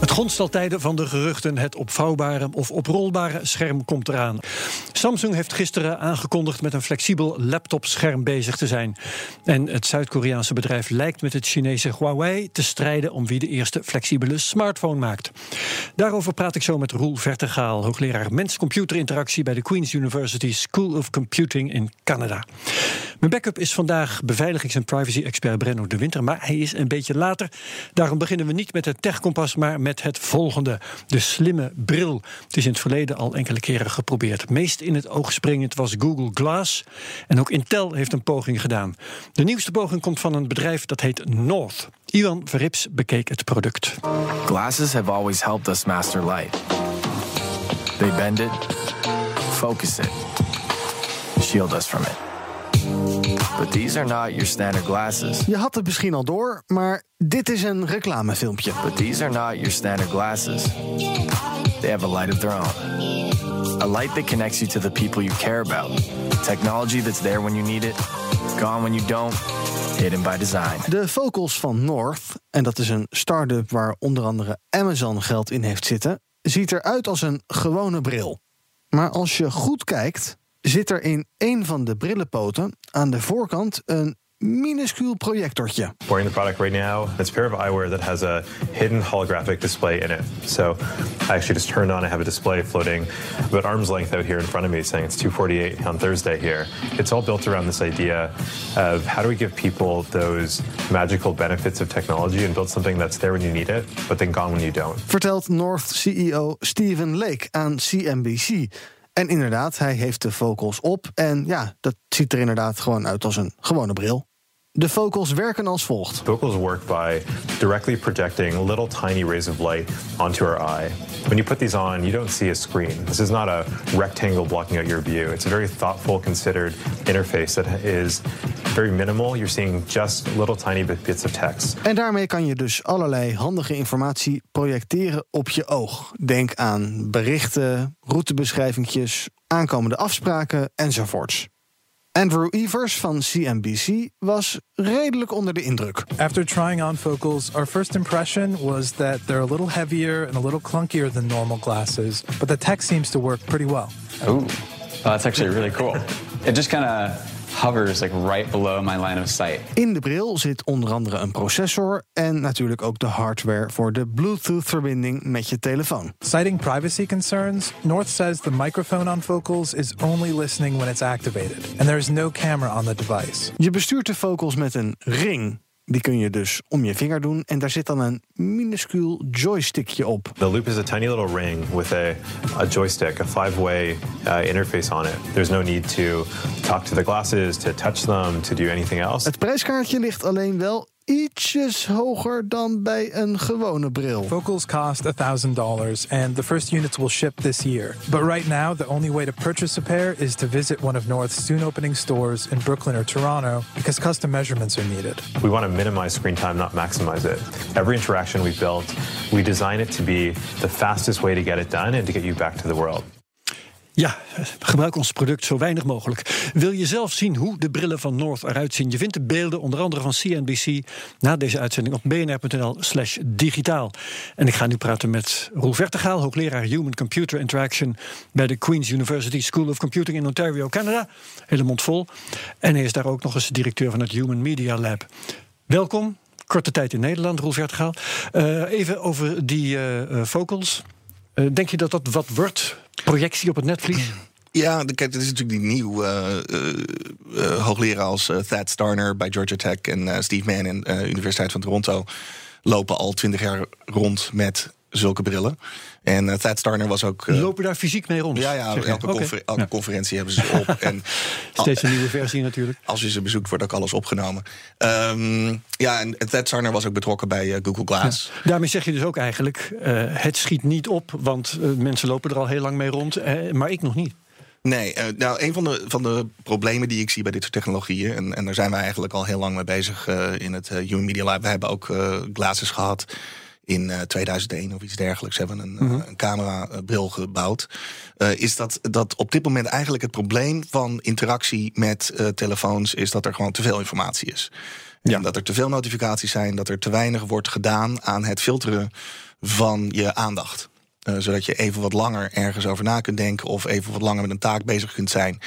Het grondsteltijden van de geruchten, het opvouwbare of oprolbare scherm komt eraan. Samsung heeft gisteren aangekondigd met een flexibel laptopscherm bezig te zijn. En het Zuid-Koreaanse bedrijf lijkt met het Chinese Huawei te strijden om wie de eerste flexibele smartphone maakt. Daarover praat ik zo met Roel Vertegaal, hoogleraar mens-computer-interactie bij de Queen's University School of Computing in Canada. Mijn backup is vandaag beveiligings- en privacy-expert Brenno de Winter, maar hij is een beetje later. Daarom beginnen we niet met het techkompas, maar met het volgende: de slimme bril. Het is in het verleden al enkele keren geprobeerd. Meest in het oog springend was Google Glass. En ook Intel heeft een poging gedaan. De nieuwste poging komt van een bedrijf dat heet North. Iwan Verrips bekeek het product. Glasses have always helped us master light. They bend it, focus it, shield us from it. But these are not your standard glasses. Je had het misschien al door, maar dit is een reclamefilmpje. But these are not your standard glasses. They have a light of their own. A light that connects you to the people you care about. Technology that's there when you need it, gone when you don't, hidden by design. De Focals van North, en dat is een start-up waar onder andere Amazon geld in heeft zitten, ziet eruit als een gewone bril. Maar als je goed kijkt, zit er in een van de brillenpoten aan de voorkant een minuscuul projectortje. Wearing the product right now, it's a pair of eyewear that has a hidden holographic display in it. So I actually just turned on, I have a display floating about arm's length out here in front of me saying it's 248 on Thursday here. It's all built around this idea of how do we give people those magical benefits of technology and build something that's there when you need it, but then gone when you don't. Vertelt North CEO Steven Lake aan CNBC. En inderdaad, hij heeft de Focals op. En ja, dat ziet er inderdaad gewoon uit als een gewone bril. De Focals werken als volgt. Focals work by directly projecting little tiny rays of light onto our eye. When you put these on, you don't see a screen. This is not a rectangle blocking out your view. It's a very thoughtful, considered interface that is very minimal. You're seeing just little tiny bits of text. En daarmee kan je dus allerlei handige informatie projecteren op je oog. Denk aan berichten, routebeschrijvingjes, aankomende afspraken enzovoorts. Andrew Evers van CNBC was redelijk onder de indruk. After trying on focals, our first impression was that they're a little heavier and a little clunkier than normal glasses, but the tech seems to work pretty well. Ooh, that's actually really cool. It just kind of hovers like right below my line of sight. In de bril zit onder andere een processor en natuurlijk ook de hardware voor de Bluetooth-verbinding met je telefoon. Citing privacy concerns, North says the microphone on focals is only listening when it's activated, and there is no camera on the device. Je bestuurt de Focals met een ring. Die kun je dus om je vinger doen en daar zit dan een minuscuul joystickje op. The loop is a tiny little ring with a, a joystick, a five-way uh, interface on it. There's no need to talk to the glasses, to touch them, to do anything else. Het prijskaartje ligt alleen wel ietsjes hoger dan bij een gewone bril. Focals cost $1,000 and the first units will ship this year. But right now, the only way to purchase a pair is to visit one of North's soon opening stores in Brooklyn or Toronto because custom measurements are needed. We want to minimize screen time, not maximize it. Every interaction we built, we design it to be the fastest way to get it done and to get you back to the world. Ja, gebruik ons product zo weinig mogelijk. Wil je zelf zien hoe de brillen van North eruit zien? Je vindt de beelden onder andere van CNBC na deze uitzending op bnr.nl/slash digitaal. En ik ga nu praten met Roel Vertegaal, hoogleraar Human Computer Interaction bij de Queen's University School of Computing in Ontario, Canada. Hele mond vol. En hij is daar ook nog eens directeur van het Human Media Lab. Welkom. Korte tijd in Nederland, Roel Vertegaal. Uh, even over die uh, vocals. Denk je dat dat wat wordt? Projectie op het netvlies? Ja, kijk, dit is natuurlijk die nieuw uh, uh, hoogleraar als Thad Starner bij Georgia Tech en Steve Mann in de Universiteit van Toronto lopen al twintig jaar rond met zulke brillen. En uh, Starner was ook... Uh, Lopen daar fysiek mee rond? Ja, ja elke, okay. confer elke ja. conferentie hebben ze op. en, Steeds een nieuwe versie natuurlijk. Als je ze bezoekt, wordt ook alles opgenomen. Um, ja, en Thad Starner was ook betrokken bij uh, Google Glass. Ja. Daarmee zeg je dus ook eigenlijk... het schiet niet op, want mensen lopen er al heel lang mee rond. maar ik nog niet. Nee, uh, nou, een van de, van de problemen die ik zie bij dit soort technologieën, en, en daar zijn wij eigenlijk al heel lang mee bezig uh, in het uh, Human Media Lab. We hebben ook glasses gehad in 2001 of iets dergelijks. We hebben een, mm -hmm. een camerabril gebouwd. is dat, dat op dit moment eigenlijk het probleem van interactie met telefoons is dat er gewoon te veel informatie is. Ja. En dat er te veel notificaties zijn, dat er te weinig wordt gedaan aan het filteren van je aandacht. Uh, zodat je even wat langer ergens over na kunt denken of even wat langer met een taak bezig kunt zijn.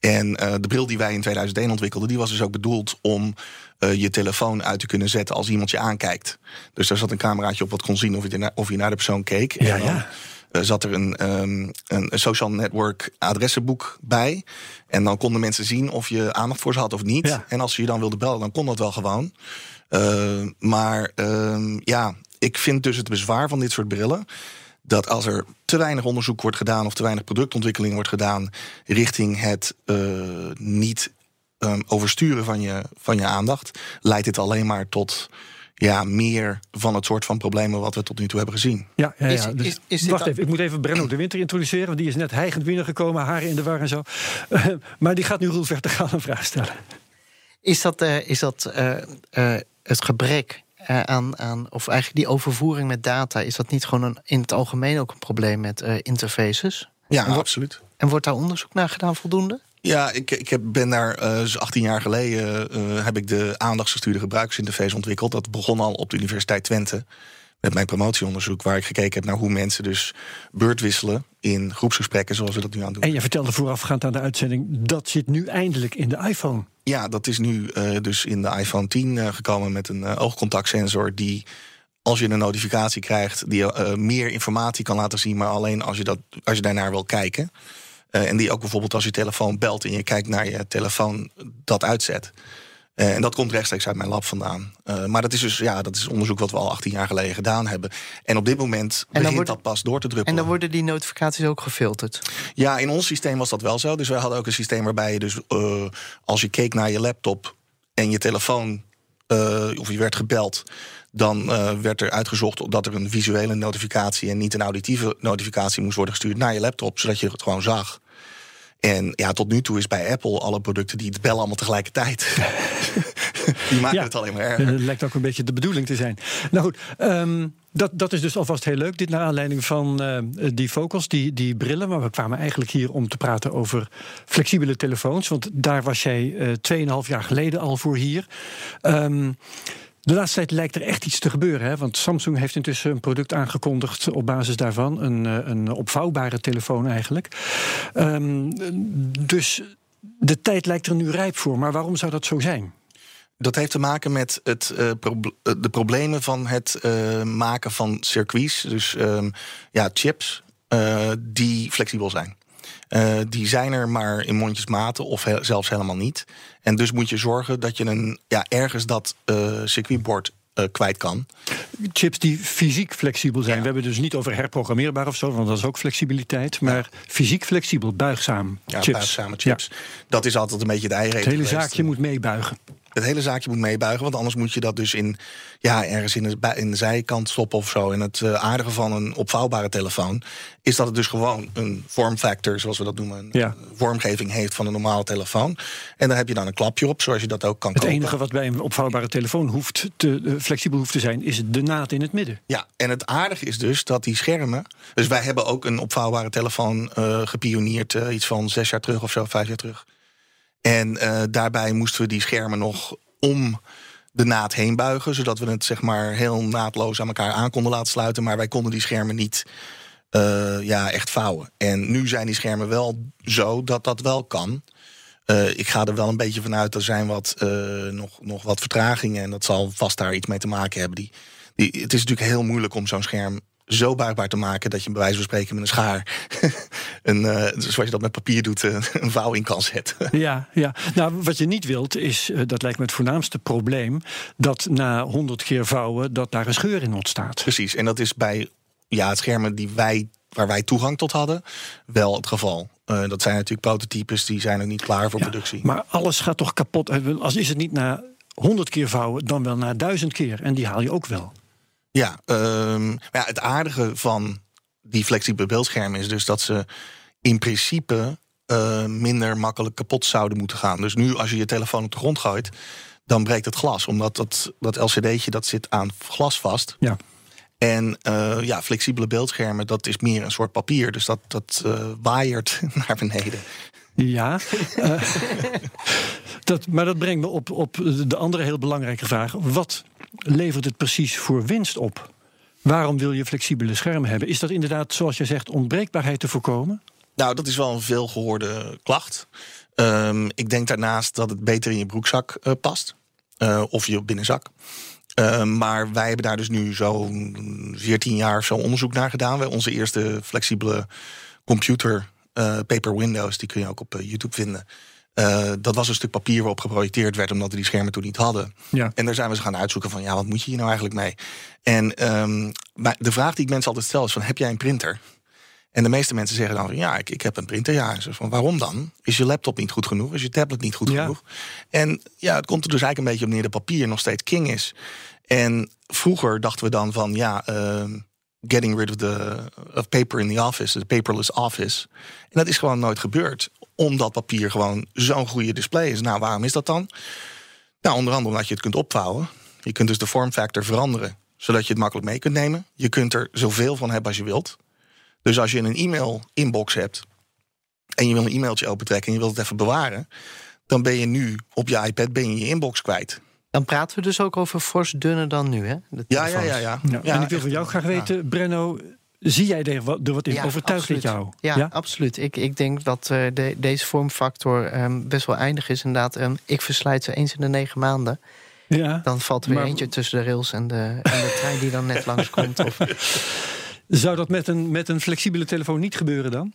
En uh, de bril die wij in 2001 ontwikkelden, die was dus ook bedoeld om uh, je telefoon uit te kunnen zetten als iemand je aankijkt. Dus daar zat een cameraatje op wat kon zien of je, naar, of je naar de persoon keek. Ja, en dan, ja. Uh, zat er een, um, een social network adressenboek bij. En dan konden mensen zien of je aandacht voor ze had of niet. Ja. En als je je dan wilde bellen, dan kon dat wel gewoon. maar um, ja, ik vind dus het bezwaar van dit soort brillen dat als er te weinig onderzoek wordt gedaan of te weinig productontwikkeling wordt gedaan richting het uh, niet um, oversturen van je, van je aandacht, leidt dit alleen maar tot ja, meer van het soort van problemen wat we tot nu toe hebben gezien. Ja, ja, ja. Dus, is, is, is wacht even, ik moet even Brenno de Winter introduceren, want die is net hijgend binnengekomen, haren in de war en zo. Uh, maar die gaat nu Roel Vertegaal een vraag stellen. Is dat, uh, is dat uh, het gebrek uh, aan, aan, of eigenlijk die overvoering met data, is dat niet gewoon een, in het algemeen ook een probleem met uh, interfaces? Ja, en absoluut. En wordt daar onderzoek naar gedaan voldoende? Ja, ik, ik heb, ben daar uh, dus 18 jaar geleden heb ik de aandachtsgestuurde gebruikersinterface ontwikkeld. Dat begon al op de Universiteit Twente met mijn promotieonderzoek, waar ik gekeken heb naar hoe mensen dus beurtwisselen in groepsgesprekken, zoals we dat nu aan doen. En je vertelde voorafgaand aan de uitzending, dat zit nu eindelijk in de iPhone. Ja, dat is nu uh, dus in de iPhone 10 uh, gekomen met een uh, oogcontactsensor die als je een notificatie krijgt, die meer informatie kan laten zien, maar alleen als je, dat, als je daarnaar wil kijken. en die ook bijvoorbeeld als je telefoon belt en je kijkt naar je telefoon, dat uitzet. Uh, en dat komt rechtstreeks uit mijn lab vandaan. Uh, maar dat is dus ja, dat is onderzoek wat we al 18 jaar geleden gedaan hebben. En op dit moment begint wordt, dat pas door te druppelen. En dan worden die notificaties ook gefilterd? Ja, in ons systeem was dat wel zo. Dus wij hadden ook een systeem waarbij je dus uh, als je keek naar je laptop en je telefoon of je werd gebeld. Dan werd er uitgezocht dat er een visuele notificatie en niet een auditieve notificatie moest worden gestuurd naar je laptop, zodat je het gewoon zag. En ja, tot nu toe is bij Apple alle producten die het bellen allemaal tegelijkertijd. die maken ja, het alleen maar erger. Dat lijkt ook een beetje de bedoeling te zijn. Nou goed, um, dat, dat is dus alvast heel leuk. Dit naar aanleiding van uh, die Focus, die, die brillen. Maar we kwamen eigenlijk hier om te praten over flexibele telefoons. Want daar was jij uh, 2,5 jaar geleden al voor hier. Um, de laatste tijd lijkt er echt iets te gebeuren. Hè? Want Samsung heeft intussen een product aangekondigd op basis daarvan. Een, een opvouwbare telefoon eigenlijk. Um, dus de tijd lijkt er nu rijp voor. Maar waarom zou dat zo zijn? Dat heeft te maken met het, uh, proble de problemen van het maken van circuits. Dus um, ja, chips die flexibel zijn. Uh, die zijn er maar in mondjesmaten of he zelfs helemaal niet. En dus moet je zorgen dat je een, ja, ergens dat uh, circuitbord uh, kwijt kan. Chips die fysiek flexibel zijn. Ja. We hebben dus niet over herprogrammeerbaar of zo, want dat is ook flexibiliteit. Maar ja. fysiek flexibel, buigzaam ja, chips. buigzame chips. Ja. Dat is altijd een beetje de eieren. Het hele zaakje moet meebuigen. Het hele zaakje moet meebuigen, want anders moet je dat dus in, ja, ergens in de, in de zijkant stoppen of zo. En het uh, aardige van een opvouwbare telefoon is dat het dus gewoon een vormfactor, zoals we dat noemen, een ja. vormgeving heeft van een normale telefoon. En daar heb je dan een klapje op, zoals je dat ook kan Het kopen. enige wat bij een opvouwbare telefoon hoeft te, uh, flexibel hoeft te zijn, is de naad in het midden. Ja, en het aardige is dus dat die schermen. Dus wij hebben ook een opvouwbare telefoon uh, gepioneerd, iets van zes jaar terug of zo, vijf jaar terug. En uh, daarbij moesten we die schermen nog om de naad heen buigen, zodat we het zeg maar heel naadloos aan elkaar aan konden laten sluiten. Maar wij konden die schermen niet uh, ja, echt vouwen. En nu zijn die schermen wel zo dat dat wel kan. Uh, ik ga er wel een beetje vanuit, er zijn wat, nog, nog wat vertragingen. En dat zal vast daar iets mee te maken hebben. Die, die, het is natuurlijk heel moeilijk om zo'n scherm zo buigbaar te maken dat je bij wijze van spreken met een schaar, een, uh, zoals je dat met papier doet, uh, een vouw in kan zetten. Ja, ja, nou wat je niet wilt is, uh, dat lijkt me het voornaamste probleem, dat na honderd keer vouwen dat daar een scheur in ontstaat. Precies, en dat is bij ja, het schermen die wij, waar wij toegang tot hadden, wel het geval. Uh, dat zijn natuurlijk prototypes die zijn nog niet klaar voor productie. Maar alles gaat toch kapot? Als is het niet na honderd keer vouwen, dan wel na duizend keer. En die haal je ook wel. Ja, um, maar ja, het aardige van die flexibele beeldschermen is dus dat ze in principe uh, minder makkelijk kapot zouden moeten gaan. Dus nu als je je telefoon op de grond gooit, dan breekt het glas. Omdat dat, dat LCD'tje dat zit aan glas vast. Ja. En uh, ja, flexibele beeldschermen, dat is meer een soort papier. Dus dat, dat uh, waaiert naar beneden. Ja, dat, maar dat brengt me op, op de andere heel belangrijke vraag. Wat levert het precies voor winst op? Waarom wil je flexibele schermen hebben? Is dat inderdaad, zoals je zegt, ontbreekbaarheid te voorkomen? Nou, dat is wel een veelgehoorde klacht. Um, ik denk daarnaast dat het beter in je broekzak uh, past. Uh, of je binnenzak. Uh, maar wij hebben daar dus nu zo'n 14 jaar zo onderzoek naar gedaan. Wij onze eerste flexibele computer, uh, Paper Windows, die kun je ook op YouTube vinden. Uh, dat was een stuk papier waarop geprojecteerd werd, omdat we die schermen toen niet hadden. Ja. En daar zijn we ze gaan uitzoeken van, ja, wat moet je hier nou eigenlijk mee? En um, maar de vraag die ik mensen altijd stel is van, heb jij een printer? En de meeste mensen zeggen dan van, ja, ik, ik heb een printer. Ja, ze van, waarom dan? Is je laptop niet goed genoeg? Is je tablet niet goed ja. genoeg? En ja, het komt er dus eigenlijk een beetje op neer dat papier nog steeds king is. En vroeger dachten we dan van, ja, uh, getting rid of, the, of paper in the office, the paperless office. En dat is gewoon nooit gebeurd omdat papier gewoon zo'n goede display is. Nou, waarom is dat dan? Nou, onder andere omdat je het kunt opvouwen. Je kunt dus de vormfactor veranderen, zodat je het makkelijk mee kunt nemen. Je kunt er zoveel van hebben als je wilt. Dus als je een e-mail-inbox hebt en je wil een e-mailtje opentrekken en je wilt het even bewaren, dan ben je nu op je iPad ben je, je inbox kwijt. Dan praten we dus ook over fors dunner dan nu, hè? Ja, ja, ja, ja, ja. ja. En ik wil van jou graag weten, ja. Brenno, Zie jij er wat, wat in? Ja, Overtuigt absoluut. dit jou? Ja, absoluut. Ik, ik denk dat uh, de, deze vormfactor um, best wel eindig is. Inderdaad, um, ik verslijt ze eens in de negen maanden. Ja, dan valt er weer eentje tussen de rails en de, en de trein die dan net langskomt. Of... Zou dat met een, met een flexibele telefoon niet gebeuren dan?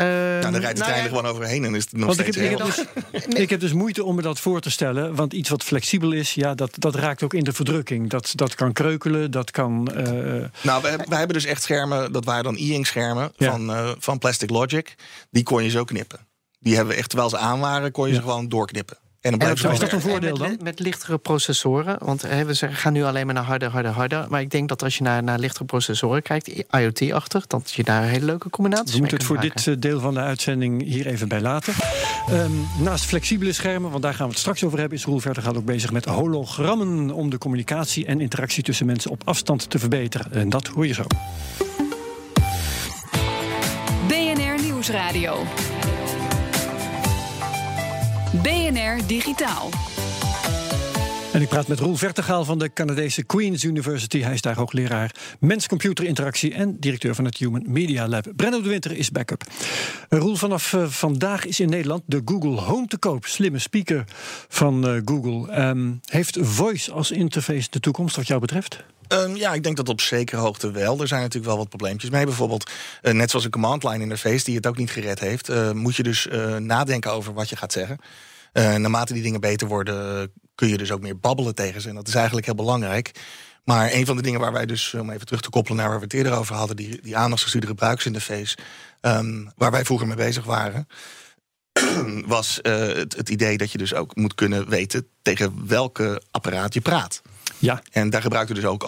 Uh, nou, dan rijdt de trein er nou, gewoon overheen en is het nog Want steeds ik heb, ik, heb dus, ik heb dus moeite om me dat voor te stellen. Want iets wat flexibel is, ja, dat, dat raakt ook in de verdrukking. Dat, dat kan kreukelen, dat kan... Uh... Nou, wij, wij hebben dus echt schermen, dat waren dan e-ink schermen Ja. van, uh, van Plastic Logic. Die kon je zo knippen. Die hebben we echt, terwijl ze aan waren, kon je ze gewoon doorknippen. En dan blijft is dat een voordeel met, dan? met lichtere processoren. Want hè, we gaan nu alleen maar naar harder, harder, harder. Maar ik denk dat als je naar, naar lichtere processoren kijkt, IoT-achtig, dat je daar een hele leuke combinatie We moeten het voor dit uh, deel van de uitzending hier even bij laten. Um, naast flexibele schermen, want daar gaan we het straks over hebben, is Roel Verder ook bezig met hologrammen om de communicatie en interactie tussen mensen op afstand te verbeteren. En dat hoor je zo. BNR Nieuwsradio. BNR Digitaal. En ik praat met Roel Vertegaal van de Canadese Queen's University. Hij is daar hoogleraar mens-computer interactie en directeur van het Human Media Lab. Brenno de Winter is backup. Roel, vanaf uh, vandaag is in Nederland de Google Home te koop. Slimme speaker van uh, Google. Um, heeft voice als interface de toekomst wat jou betreft? Um, ja, ik denk dat op zekere hoogte wel. Er zijn natuurlijk wel wat probleempjes mee. Bijvoorbeeld, uh, net zoals een command line interface die het ook niet gered heeft, moet je dus nadenken over wat je gaat zeggen. Uh, naarmate die dingen beter worden, kun je dus ook meer babbelen tegen ze. En dat is eigenlijk heel belangrijk. Maar een van de dingen waar wij dus, om even terug te koppelen naar waar we het eerder over hadden, die, die aandachtsgestuurde gebruiksinterface, um, waar wij vroeger mee bezig waren, was uh, het, het idee dat je dus ook moet kunnen weten tegen welke apparaat je praat. Ja. En daar gebruikten we dus ook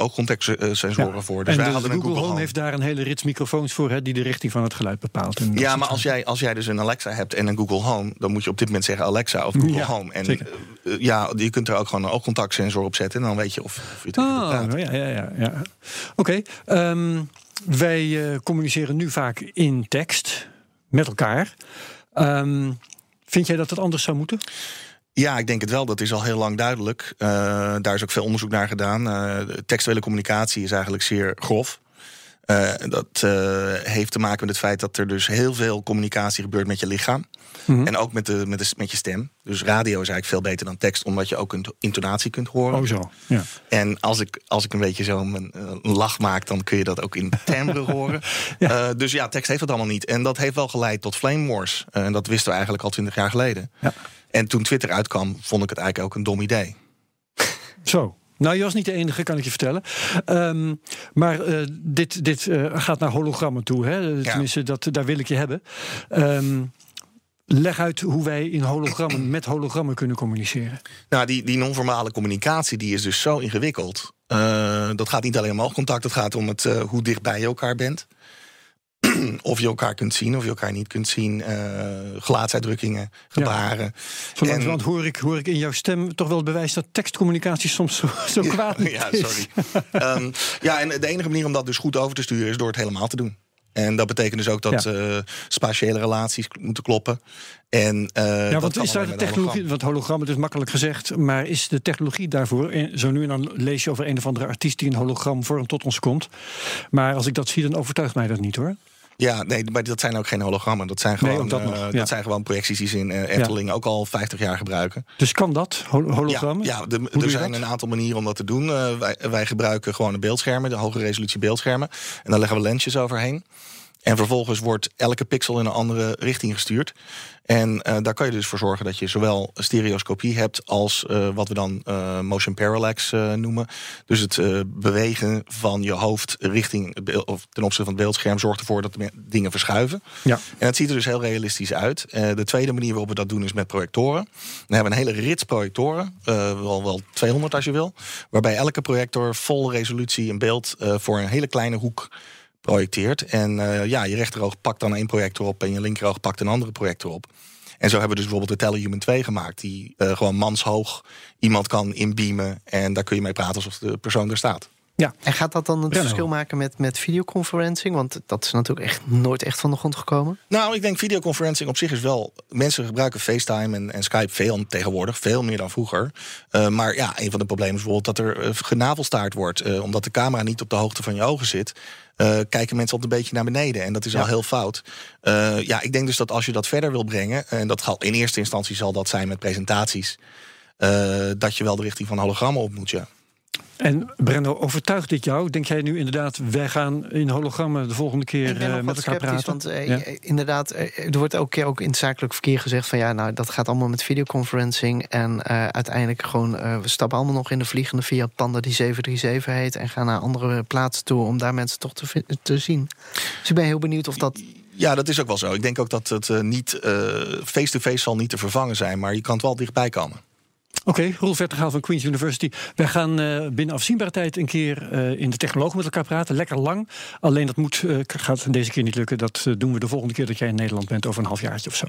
ja. voor. Dus en wij de, hadden Google, een Google Home heeft daar een hele rits microfoons voor... Hè, die de richting van het geluid bepaalt. En ja, maar als jij, als jij dus een Alexa hebt en een Google Home... dan moet je op dit moment zeggen Alexa of Google ja, Home. En. Uh, ja, je kunt er ook gewoon een oogcontactsensor op zetten... en dan weet je of, of je oh, praat. Ja, ja, ja, ja. Oké. Okay. Um, wij uh, communiceren nu vaak in tekst met elkaar. Um, vind jij dat het anders zou moeten? Ja, ik denk het wel. Dat is al heel lang duidelijk. Uh, daar is ook veel onderzoek naar gedaan. Uh, textuele communicatie is eigenlijk zeer grof. Uh, dat heeft te maken met het feit dat er dus heel veel communicatie gebeurt met je lichaam. Mm -hmm. En ook met, de, met, de, met je stem. Dus radio is eigenlijk veel beter dan tekst, omdat je ook een intonatie kunt horen. Oh, zo. Ja. En als ik, als ik een beetje zo een, een lach maak, dan kun je dat ook in timbre horen. ja. dus ja, tekst heeft dat allemaal niet. En dat heeft wel geleid tot flame wars. en dat wisten we eigenlijk al twintig jaar geleden. Ja. En toen Twitter uitkwam, vond ik het eigenlijk ook een dom idee. Zo. Nou, je was niet de enige, kan ik je vertellen. Ehm, maar uh, dit, dit uh, gaat naar hologrammen toe. Hè? Tenminste, dat, daar wil ik je hebben. Um, leg uit hoe wij in hologrammen met hologrammen kunnen communiceren. Nou, die, die non-formale communicatie die is dus zo ingewikkeld. Uh, dat gaat niet alleen om oogcontact, het gaat om het, hoe dichtbij je elkaar bent. of je elkaar kunt zien of je elkaar niet kunt zien. Uh, gelaatsuitdrukkingen, gebaren. Ja. en... Want hoor ik, hoor ik in jouw stem toch wel het bewijs dat tekstcommunicatie soms zo, zo kwaad ja, ja, sorry. um, ja, en de enige manier om dat dus goed over te sturen is door het helemaal te doen. En dat betekent dus ook dat ja. uh, spatiële relaties moeten kloppen. En, uh, ja, wat is daar de technologie? Want hologram, het is makkelijk gezegd, maar is de technologie daarvoor? Zo nu en dan lees je over een of andere artiest die in hologramvorm tot ons komt. Maar als ik dat zie, dan overtuigt mij dat niet hoor. Ja, nee, maar dat zijn ook geen hologrammen. Dat zijn gewoon, nee, dat, nog, uh, ja. dat zijn gewoon projecties die ze in uh, Efteling ja. ook al 50 jaar gebruiken. Dus kan dat, hologrammen? Ja, ja de, er zijn dat? een aantal manieren om dat te doen. Uh, wij, wij gebruiken gewoon de beeldschermen, de hoge resolutie beeldschermen. En daar leggen we lensjes overheen. En vervolgens wordt elke pixel in een andere richting gestuurd. En uh, daar kan je dus voor zorgen dat je zowel stereoscopie hebt als uh, wat we dan uh, motion parallax noemen. Dus het bewegen van je hoofd richting of ten opzichte van het beeldscherm zorgt ervoor dat dingen verschuiven. Ja. En het ziet er dus heel realistisch uit. de tweede manier waarop we dat doen is met projectoren. We hebben een hele rits projectoren, wel, wel 200 als je wil, waarbij elke projector vol resolutie een beeld voor een hele kleine hoek projecteert. En uh, ja, je rechteroog pakt dan één projector op en je linkeroog pakt een andere projector op. En zo hebben we dus bijvoorbeeld de Telehuman 2 gemaakt, die uh, gewoon manshoog iemand kan inbeamen. En daar kun je mee praten alsof de persoon er staat. Ja. En gaat dat dan het verschil maken met, met videoconferencing? Want dat is natuurlijk echt nooit echt van de grond gekomen. Nou, ik denk videoconferencing op zich is wel... Mensen gebruiken FaceTime en, en Skype veel tegenwoordig. Veel meer dan vroeger. Uh, maar ja, een van de problemen is bijvoorbeeld dat er uh, genavelstaart wordt. Uh, omdat de camera niet op de hoogte van je ogen zit. Uh, kijken mensen altijd een beetje naar beneden. En dat is ja. al heel fout. Uh, ja, ik denk dus dat als je dat verder wil brengen... en dat zal, in eerste instantie zal dat zijn met presentaties... Uh, dat je wel de richting van hologrammen op moet, ja. En Brenno, overtuigt dit jou? Denk jij nu inderdaad, wij gaan in hologrammen de volgende keer uh, met elkaar praten? Want uh, ja. inderdaad, er wordt elke keer ook in het zakelijk verkeer gezegd van ja, nou dat gaat allemaal met videoconferencing. En uh, uiteindelijk gewoon, we stappen allemaal nog in de vliegende via Panda die 737 heet. En gaan naar andere plaatsen toe om daar mensen toch te, te zien. Dus ik ben heel benieuwd of dat. Ja, dat is ook wel zo. Ik denk ook dat het uh, niet face-to-face -face zal niet te vervangen zijn, maar je kan het wel dichtbij komen. Oké, okay, Roel Vertegaal van Queen's University. Wij gaan uh, binnen afzienbare tijd een keer uh, in de technologen met elkaar praten. Lekker lang. Alleen dat moet, uh, gaat deze keer niet lukken. Dat doen we de volgende keer dat jij in Nederland bent, over een halfjaartje of zo.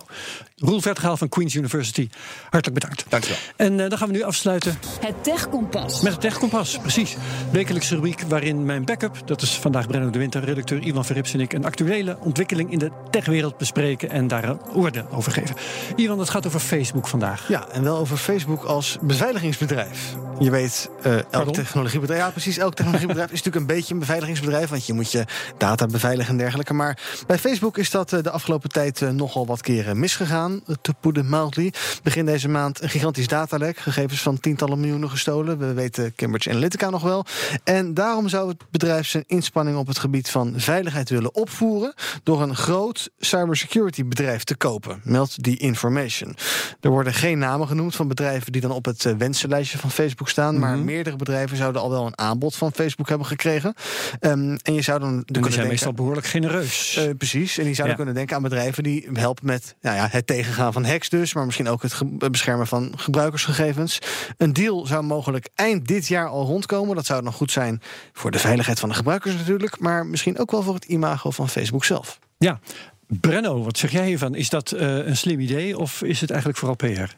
Roel Vertegaal van Queen's University, hartelijk bedankt. Dank je wel. En dan gaan we nu afsluiten. Het Techkompas. Met het Techkompas, precies. Wekelijkse rubriek waarin mijn backup, dat is vandaag Brenno de Winter, redacteur Ivan Verrips en ik, een actuele ontwikkeling in de techwereld bespreken en daar een oordeel over geven. Ivan, het gaat over Facebook vandaag. Ja, en wel over Facebook als beveiligingsbedrijf. Je weet, uh, elk technologiebedrijf, ja precies, elk technologiebedrijf is natuurlijk een beetje een beveiligingsbedrijf, want je moet je data beveiligen en dergelijke. Maar bij Facebook is dat uh, de afgelopen tijd uh, nogal wat keren misgegaan, to put it mildly. Begin deze maand een gigantisch datalek, gegevens van tientallen miljoenen gestolen. We weten Cambridge Analytica nog wel. En daarom zou het bedrijf zijn inspanning op het gebied van veiligheid willen opvoeren door een groot cybersecurity bedrijf te kopen, meldt die information. Er worden geen namen genoemd van bedrijven die dan op het wensenlijstje van Facebook staan. Maar Mhm. meerdere bedrijven zouden al wel een aanbod van Facebook hebben gekregen. Um, en je zou dan. En die zijn meestal behoorlijk genereus. Uh, precies. En die zouden Ja. kunnen denken aan bedrijven die helpen met nou ja, het tegengaan van hacks, dus, maar misschien ook het beschermen van gebruikersgegevens. Een deal zou mogelijk eind dit jaar al rondkomen. Dat zou nog goed zijn voor de veiligheid van de gebruikers natuurlijk, maar misschien ook wel voor het imago van Facebook zelf. Ja. Brenno, wat zeg jij hiervan? Is dat eh, een slim idee of is het eigenlijk vooral PR?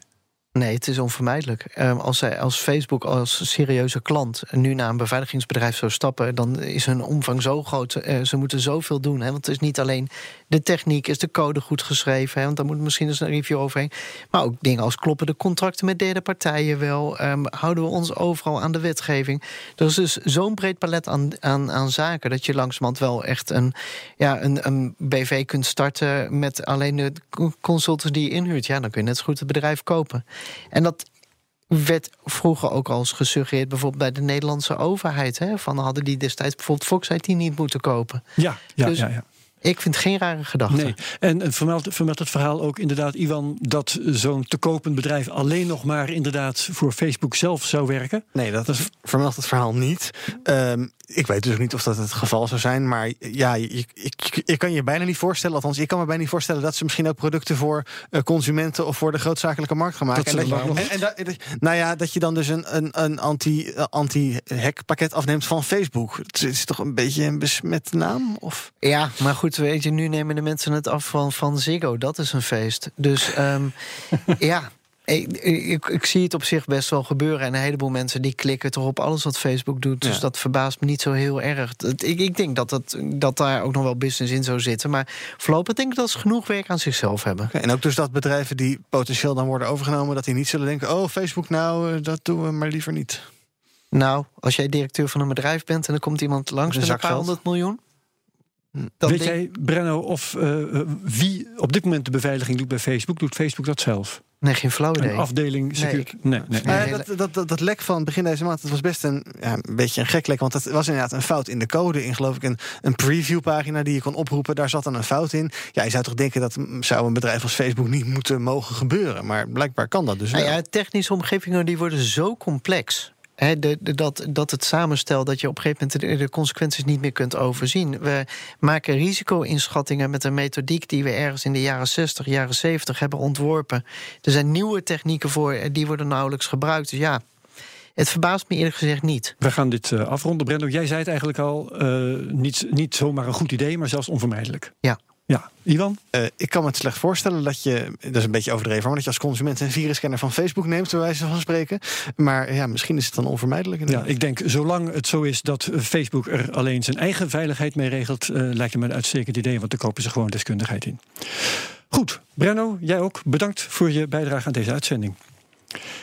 Nee, het is onvermijdelijk. Um, als, zij, als Facebook als serieuze klant nu naar een beveiligingsbedrijf zou stappen, dan is hun omvang zo groot. Uh, ze moeten zoveel doen. Hè, want het is niet alleen de techniek, is de code goed geschreven. Hè, want daar moet misschien eens een review overheen. Maar ook dingen als kloppen de contracten met derde partijen wel. Um, houden we ons overal aan de wetgeving. Er is dus zo'n breed palet aan, aan, aan zaken dat je langzamerhand wel echt een, ja, een, een BV kunt starten met alleen de consultants die je inhuurt. Ja, dan kun je net zo goed het bedrijf kopen. En dat werd vroeger ook al eens gesuggereerd, bijvoorbeeld bij de Nederlandse overheid. Hè, van hadden die destijds bijvoorbeeld Fox IT niet moeten kopen. Ja, ja, Dus- ja. ja. Ik vind het geen rare gedachte. Nee, en, en vermeldt, vermeldt het verhaal ook inderdaad, Iwan, dat zo'n te kopend bedrijf alleen nog maar inderdaad voor Facebook zelf zou werken? Nee, dat is, vermeldt het verhaal niet. Um, ik weet dus ook niet of dat het geval zou zijn. Maar ja, je, je, kan je bijna niet voorstellen. Althans, ik kan me bijna niet voorstellen dat ze misschien ook producten voor uh, consumenten of voor de grootzakelijke markt gaan maken. Dat en, en, en dat, nou ja, dat je dan dus een, een, een anti, uh, anti-hack pakket afneemt van Facebook. Het is toch een beetje een besmette naam? Of? Ja, maar goed, weet je, nu nemen de mensen het af van, van Ziggo. Dat is een feest. Dus um, ja. Ik, ik, ik, zie het op zich best wel gebeuren. En een heleboel mensen die klikken toch op alles wat Facebook doet. Dus dat verbaast me niet zo heel erg. Ik, ik denk dat, dat, dat daar ook nog wel business in zou zitten. Maar voorlopig denk ik dat ze genoeg werk aan zichzelf hebben. En ook dus dat bedrijven die potentieel dan worden overgenomen... dat die niet zullen denken, oh Facebook nou, eh, dat doen we maar liever niet. Nou, als jij directeur van een bedrijf bent... en er komt iemand langs met een paar honderd miljoen... Dan Weet jij, Brenno, of uh, wie op dit moment de beveiliging doet bij Facebook? Doet Facebook dat zelf? Nee, geen flauw idee. Een afdeling security. Nee, nee, nee, nee. dat, dat, dat, dat, lek van begin deze maand, dat was best een, ja, een beetje een gek lek. Want het was inderdaad een fout in de code. In geloof ik een, een previewpagina die je kon oproepen. Daar zat dan een fout in. Ja, je zou toch denken dat zou een bedrijf als Facebook niet moeten mogen gebeuren. Maar blijkbaar kan dat dus nou wel. Ja, technische omgevingen die worden zo complex de, dat, dat het samenstel dat je op een gegeven moment de, de, consequenties niet meer kunt overzien. We maken risico-inschattingen met een methodiek die we ergens in de jaren 60, jaren 70 hebben ontworpen. Er zijn nieuwe technieken voor, die worden nauwelijks gebruikt. Dus ja, het verbaast me eerlijk gezegd niet. We gaan dit uh, afronden. Brendo, jij zei het eigenlijk al, uh, niet, niet zomaar een goed idee, maar zelfs onvermijdelijk. Ja. Ja, Ivan? Uh, ik kan me het slecht voorstellen dat je, dat is een beetje overdreven, maar dat je als consument een virusscanner van Facebook neemt, bij wijze van spreken. Maar ja, misschien is het dan onvermijdelijk. Inderdaad. Ja, ik denk, zolang het zo is dat Facebook er alleen zijn eigen veiligheid mee regelt, uh, lijkt het me een uitstekend idee, want dan kopen ze gewoon deskundigheid in. Goed, Brenno, jij ook bedankt voor je bijdrage aan deze uitzending.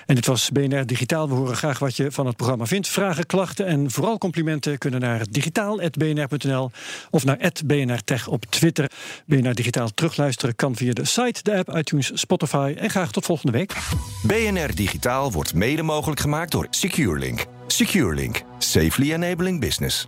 En dit was BNR Digitaal. We horen graag wat je van het programma vindt. Vragen, klachten en vooral complimenten kunnen naar digitaal.bnr.nl of naar @bnrtech op Twitter. BNR Digitaal terugluisteren kan via de site, de app, iTunes, Spotify. En graag tot volgende week. BNR Digitaal wordt mede mogelijk gemaakt door SecureLink. SecureLink. Safely enabling business.